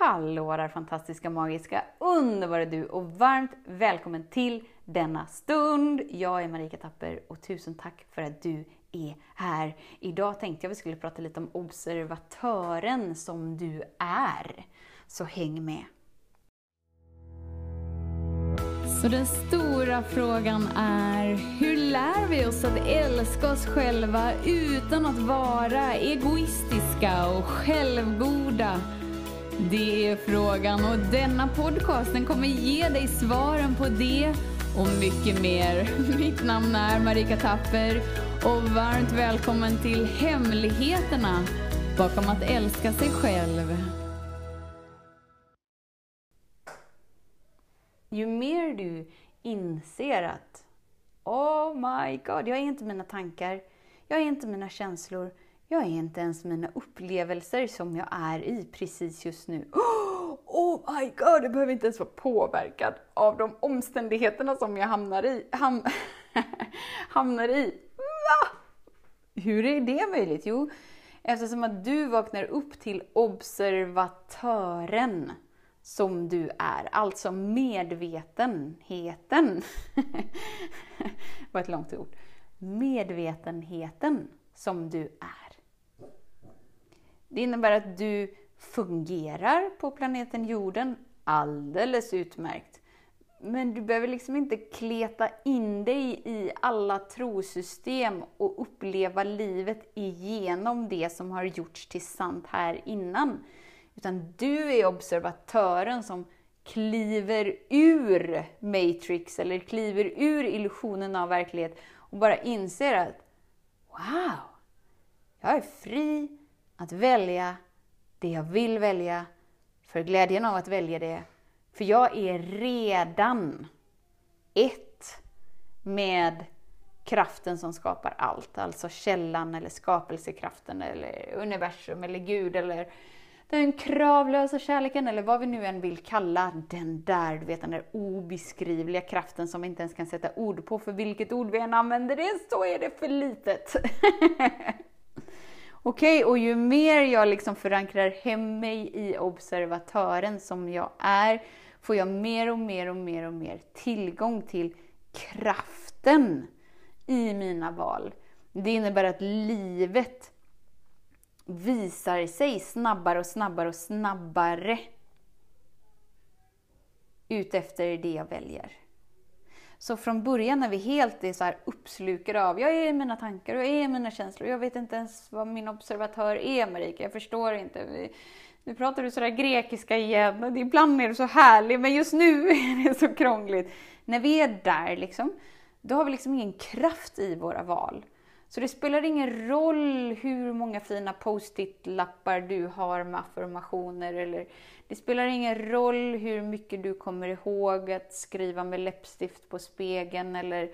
Hallå där fantastiska, magiska, underbara du och varmt välkommen till denna stund. Jag är Marika Tapper och tusen tack för att du är här. Idag tänkte jag vi skulle prata lite om observatören som du är. Så häng med! Så den stora frågan är, hur lär vi oss att älska oss själva utan att vara egoistiska och självgoda? Det är frågan och denna podcast den kommer ge dig svaren på det och mycket mer. Mitt namn är Marika Tapper och varmt välkommen till Hemligheterna bakom att älska sig själv. Ju mer du inser att Oh my god, jag är inte mina tankar, jag är inte mina känslor, jag är inte ens mina upplevelser som jag är i precis just nu. Oh my god, jag behöver inte ens vara påverkad av de omständigheterna som jag hamnar i. Ham hamnar i. Va? Hur är det möjligt? Jo, eftersom att du vaknar upp till observatören som du är, alltså medvetenheten. det var ett långt ord. Medvetenheten som du är. Det innebär att du fungerar på planeten jorden alldeles utmärkt. Men du behöver liksom inte kleta in dig i alla trosystem och uppleva livet igenom det som har gjorts till sant här innan. Utan du är observatören som kliver ur Matrix eller kliver ur illusionen av verklighet och bara inser att Wow! Jag är fri att välja det jag vill välja, för glädjen av att välja det. För jag är redan ett med kraften som skapar allt, alltså källan eller skapelsekraften eller universum eller Gud eller den kravlösa kärleken eller vad vi nu än vill kalla den där, du vet den där obeskrivliga kraften som vi inte ens kan sätta ord på, för vilket ord vi än använder det så är det för litet. Okej, okay, och ju mer jag liksom förankrar hem mig i observatören som jag är, får jag mer och mer och mer och mer tillgång till kraften i mina val. Det innebär att livet visar sig snabbare och snabbare och snabbare utefter det jag väljer. Så från början när vi helt är så här uppslukade av, jag är mina tankar och jag är mina känslor, jag vet inte ens vad min observatör är Marika, jag förstår inte. Nu pratar du sådär grekiska igen, ibland är du så härlig, men just nu är det så krångligt. När vi är där liksom, då har vi liksom ingen kraft i våra val. Så det spelar ingen roll hur många fina post-it-lappar du har med affirmationer eller det spelar ingen roll hur mycket du kommer ihåg att skriva med läppstift på spegeln eller,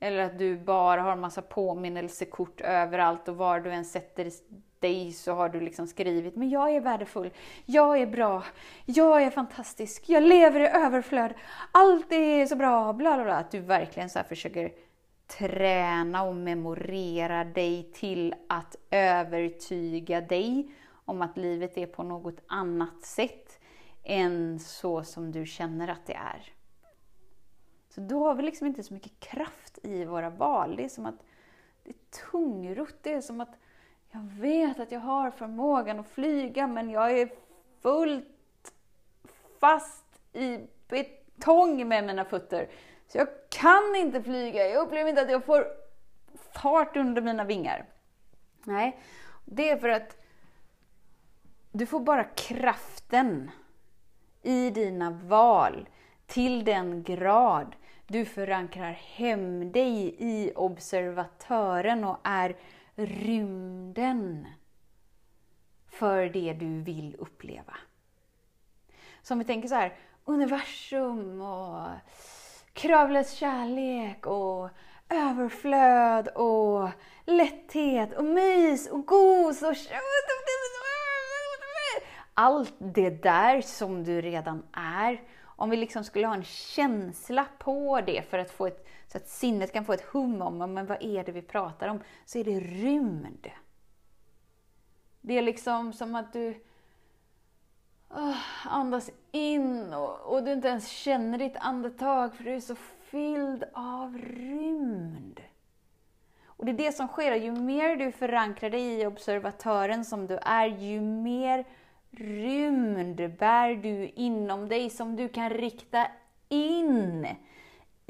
eller att du bara har massa påminnelsekort överallt och var du än sätter dig så har du liksom skrivit men jag är värdefull, jag är bra, jag är fantastisk, jag lever i överflöd, allt är så bra, bla bla bla. Att du verkligen så försöker träna och memorera dig till att övertyga dig om att livet är på något annat sätt än så som du känner att det är. Så då har vi liksom inte så mycket kraft i våra val. Det är som att det är tungrott. Det är som att jag vet att jag har förmågan att flyga men jag är fullt fast i betong med mina fötter. Så jag kan inte flyga. Jag upplever inte att jag får fart under mina vingar. Nej, det är för att du får bara kraften i dina val till den grad du förankrar hem dig i observatören och är rymden för det du vill uppleva. Så om vi tänker så här, universum och kravlös kärlek och överflöd och lätthet och mys och gos och allt det där som du redan är. Om vi liksom skulle ha en känsla på det för att få ett, så att sinnet kan få ett hum om men vad är det vi pratar om, så är det rymd. Det är liksom som att du... Andas in och, och du inte ens känner ditt andetag för du är så fylld av rymd. Och det är det som sker, ju mer du förankrar dig i observatören som du är, ju mer rymd bär du inom dig som du kan rikta in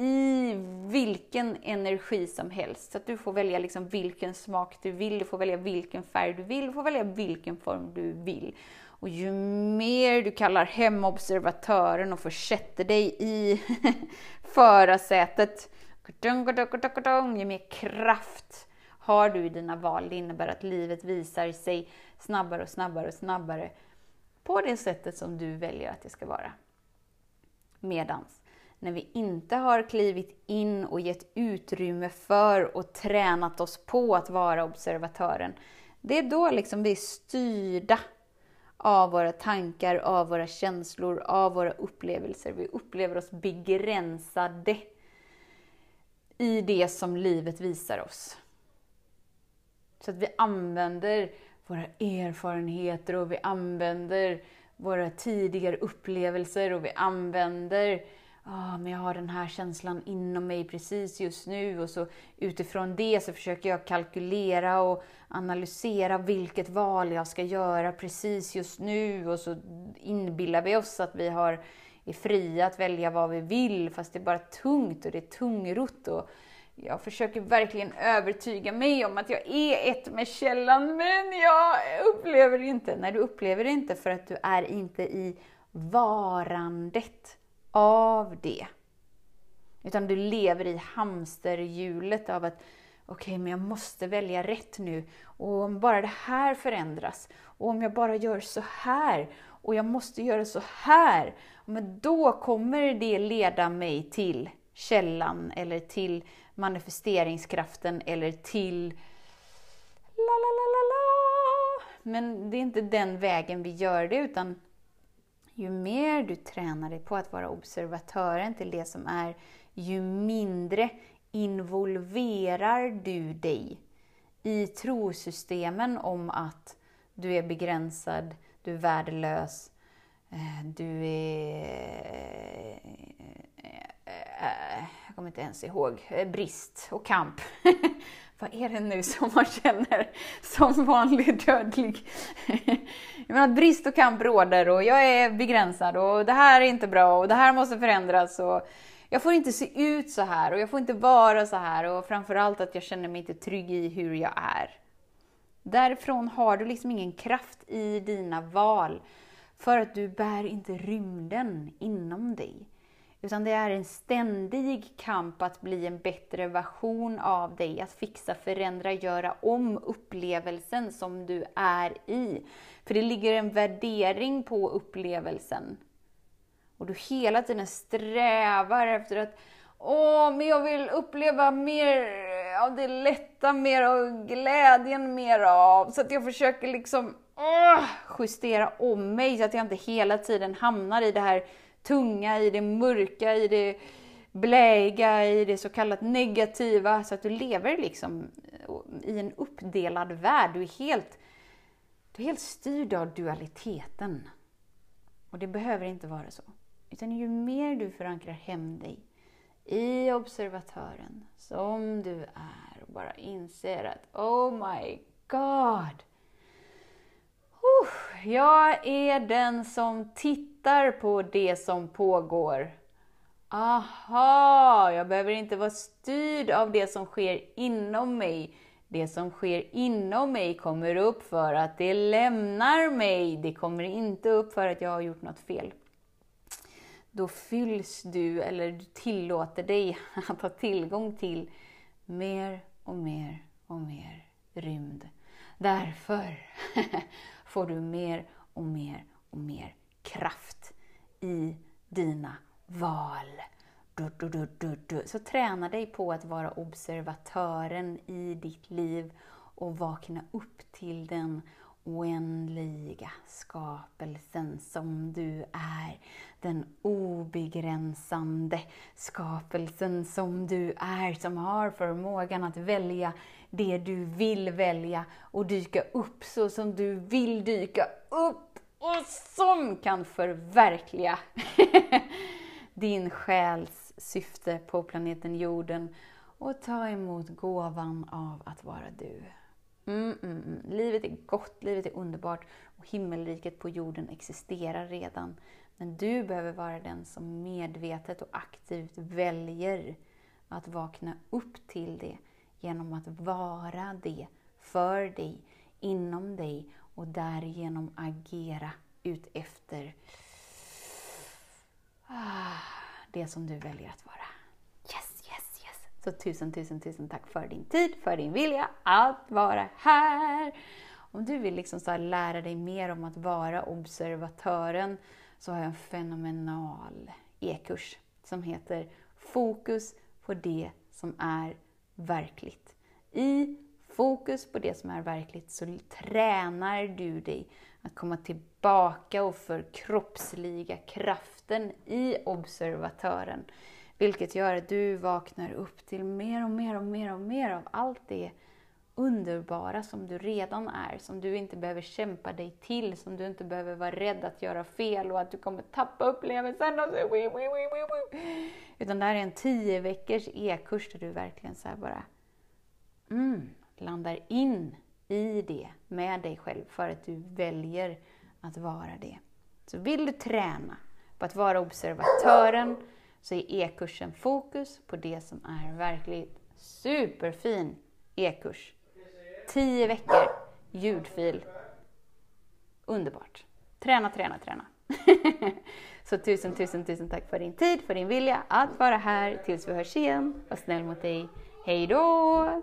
i vilken energi som helst. Så att du får välja liksom vilken smak du vill, du får välja vilken färg du vill, du får välja vilken form du vill. Och ju mer du kallar hem observatören och försätter dig i förarsätet, ju mer kraft har du i dina val. Det innebär att livet visar sig snabbare och snabbare och snabbare på det sättet som du väljer att det ska vara. Medans när vi inte har klivit in och gett utrymme för och tränat oss på att vara observatören, det är då liksom vi är styrda av våra tankar, av våra känslor, av våra upplevelser. Vi upplever oss begränsade i det som livet visar oss. Så att vi använder våra erfarenheter och vi använder våra tidigare upplevelser och vi använder ah, men jag har den här känslan inom mig precis just nu. Och så utifrån det så försöker jag kalkylera och analysera vilket val jag ska göra precis just nu. Och så inbillar vi oss att vi har, är fria att välja vad vi vill fast det är bara tungt och det är tungrott. Och jag försöker verkligen övertyga mig om att jag är ett med källan, men jag upplever det inte. Nej, du upplever det inte för att du är inte i varandet av det. Utan du lever i hamsterhjulet av att okej, okay, men jag måste välja rätt nu. Och om bara det här förändras, och om jag bara gör så här, och jag måste göra så här, men då kommer det leda mig till källan eller till manifesteringskraften eller till la la la la la. Men det är inte den vägen vi gör det, utan ju mer du tränar dig på att vara observatören till det som är, ju mindre involverar du dig i trosystemen om att du är begränsad, du är värdelös, eh, du är eh, eh, jag kommer inte ens ihåg, brist och kamp. Vad är det nu som man känner som vanlig dödlig? jag menar, brist och kamp råder och jag är begränsad och det här är inte bra och det här måste förändras. Och jag får inte se ut så här och jag får inte vara så här och framförallt att jag känner mig inte trygg i hur jag är. Därifrån har du liksom ingen kraft i dina val för att du bär inte rymden inom dig. Utan det är en ständig kamp att bli en bättre version av dig, att fixa, förändra, göra om upplevelsen som du är i. För det ligger en värdering på upplevelsen. Och du hela tiden strävar efter att Åh, men jag vill uppleva mer av det lätta, mer av glädjen, mer av... Så att jag försöker liksom åh, justera om mig så att jag inte hela tiden hamnar i det här tunga, i det mörka, i det bläga, i det så kallat negativa. Så att du lever liksom eh, i en uppdelad värld. Du är helt, du är helt styrd av dualiteten. Och det behöver inte vara så. Utan ju mer du förankrar hem dig i observatören som du är och bara inser att Oh my God! jag är den som tittar på det som pågår. Aha, jag behöver inte vara styrd av det som sker inom mig. Det som sker inom mig kommer upp för att det lämnar mig. Det kommer inte upp för att jag har gjort något fel. Då fylls du, eller du tillåter dig att ha tillgång till mer och mer och mer rymd. Därför får du mer och mer och mer kraft i dina val. Du, du, du, Så träna dig på att vara observatören i ditt liv och vakna upp till den oändliga skapelsen som du är. Den obegränsande skapelsen som du är, som har förmågan att välja det du vill välja och dyka upp så som du vill dyka upp och som kan förverkliga din själs syfte på planeten jorden och ta emot gåvan av att vara du. Mm, mm, mm. Livet är gott, livet är underbart och himmelriket på jorden existerar redan. Men du behöver vara den som medvetet och aktivt väljer att vakna upp till det genom att vara det för dig, inom dig och därigenom agera ut efter ah, det som du väljer att vara. Yes, yes, yes! Så tusen, tusen, tusen tack för din tid, för din vilja att vara här. Om du vill liksom så lära dig mer om att vara observatören så har jag en fenomenal e-kurs som heter Fokus på det som är verkligt. I fokus på det som är verkligt så tränar du dig att komma tillbaka och förkroppsliga kraften i observatören. Vilket gör att du vaknar upp till mer och mer och mer och mer av allt det underbara som du redan är, som du inte behöver kämpa dig till, som du inte behöver vara rädd att göra fel och att du kommer tappa upplevelsen. Och så, Utan det här är en tio veckors e-kurs där du verkligen så bara mm, landar in i det med dig själv för att du väljer att vara det. Så vill du träna på att vara observatören så är e-kursen fokus på det som är verkligt superfin e-kurs. Tio veckor, ljudfil. Underbart. Träna, träna, träna. så tusen, tusen, tusen tack för din tid, för din vilja att vara här. Tills vi hörs igen. Var snäll mot dig. Hej då!